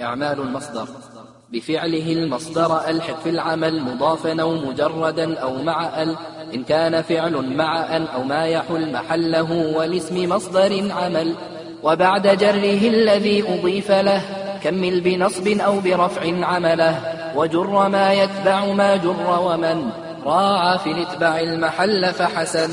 إعمال المصدر. بفعله المصدر ألحق في العمل مضافا أو مجردا أو مع أل إن كان فعل مع أن أو ما يحل محله والاسم مصدر عمل. وبعد جره الذي أضيف له كمل بنصب أو برفع عمله. وجر ما يتبع ما جر ومن. راعى في الاتباع المحل فحسن.